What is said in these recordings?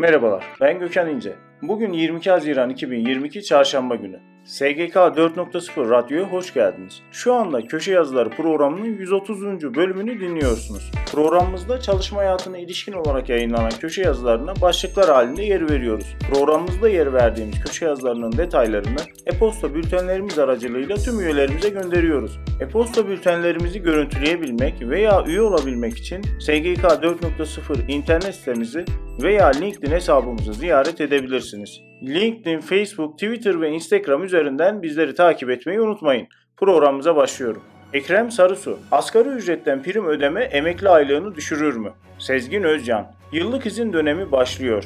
Merhabalar, ben Gökhan İnce. Bugün 22 Haziran 2022 Çarşamba günü. SGK 4.0 Radyo'ya hoş geldiniz. Şu anda Köşe Yazıları programının 130. bölümünü dinliyorsunuz. Programımızda çalışma hayatına ilişkin olarak yayınlanan köşe yazılarına başlıklar halinde yer veriyoruz. Programımızda yer verdiğimiz köşe yazılarının detaylarını e-posta bültenlerimiz aracılığıyla tüm üyelerimize gönderiyoruz. E-posta bültenlerimizi görüntüleyebilmek veya üye olabilmek için SGK 4.0 internet sitemizi veya LinkedIn hesabımızı ziyaret edebilirsiniz. LinkedIn, Facebook, Twitter ve Instagram üzerinden bizleri takip etmeyi unutmayın. Programımıza başlıyorum. Ekrem Sarısu, asgari ücretten prim ödeme emekli aylığını düşürür mü? Sezgin Özcan, yıllık izin dönemi başlıyor.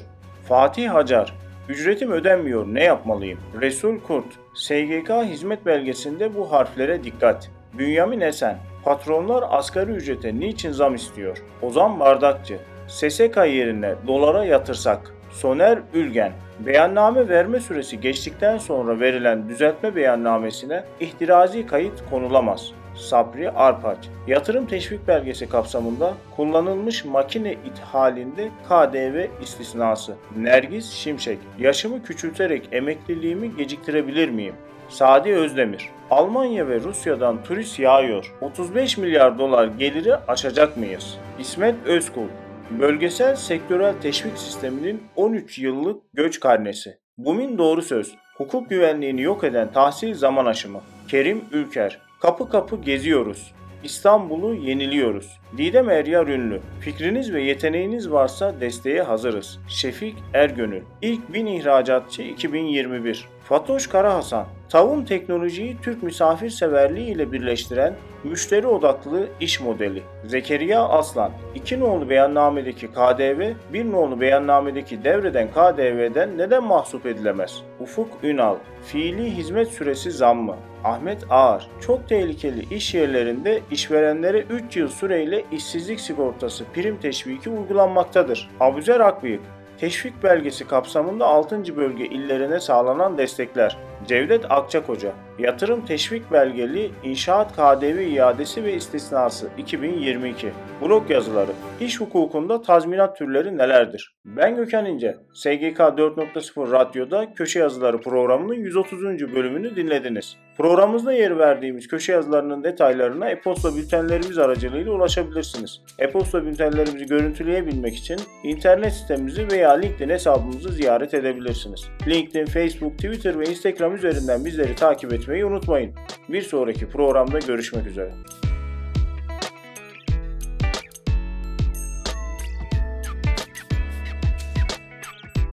Fatih Hacar, ücretim ödenmiyor ne yapmalıyım? Resul Kurt, SGK hizmet belgesinde bu harflere dikkat. Bünyamin Esen, patronlar asgari ücrete niçin zam istiyor? Ozan Bardakçı, SSK yerine dolara yatırsak. Soner Ülgen, beyanname verme süresi geçtikten sonra verilen düzeltme beyannamesine ihtirazi kayıt konulamaz. Sabri Arpaç, yatırım teşvik belgesi kapsamında kullanılmış makine ithalinde KDV istisnası. Nergis Şimşek, yaşımı küçülterek emekliliğimi geciktirebilir miyim? Sadi Özdemir, Almanya ve Rusya'dan turist yağıyor. 35 milyar dolar geliri aşacak mıyız? İsmet Özkul, Bölgesel sektörel teşvik sisteminin 13 yıllık göç karnesi. Bumin doğru söz. Hukuk güvenliğini yok eden tahsil zaman aşımı. Kerim Ülker. Kapı kapı geziyoruz. İstanbul'u yeniliyoruz. Didem Eryar Ünlü. Fikriniz ve yeteneğiniz varsa desteğe hazırız. Şefik Ergönül. İlk bin ihracatçı 2021. Fatoş Karahasan. Tavun teknolojiyi Türk misafirseverliği ile birleştiren müşteri odaklı iş modeli. Zekeriya Aslan. İki nolu beyannamedeki KDV, bir nolu beyannamedeki devreden KDV'den neden mahsup edilemez? Ufuk Ünal. Fiili hizmet süresi zammı. Ahmet Ağar. Çok tehlikeli iş yerlerinde işverenlere 3 yıl süreyle işsizlik sigortası prim teşviki uygulanmaktadır. Abuzer Akbıyık. Teşvik belgesi kapsamında 6. bölge illerine sağlanan destekler. Cevdet Akçakoca, Yatırım Teşvik Belgeli İnşaat KDV iadesi ve istisnası 2022. Blog yazıları. İş hukukunda tazminat türleri nelerdir? Ben Gökhan İnce. SGK 4.0 Radyo'da Köşe Yazıları programının 130. bölümünü dinlediniz. Programımızda yer verdiğimiz köşe yazılarının detaylarına e-posta bültenlerimiz aracılığıyla ulaşabilirsiniz. E-posta bültenlerimizi görüntüleyebilmek için internet sitemizi veya LinkedIn hesabımızı ziyaret edebilirsiniz. LinkedIn, Facebook, Twitter ve Instagram üzerinden bizleri takip etmeyi unutmayın. Bir sonraki programda görüşmek üzere.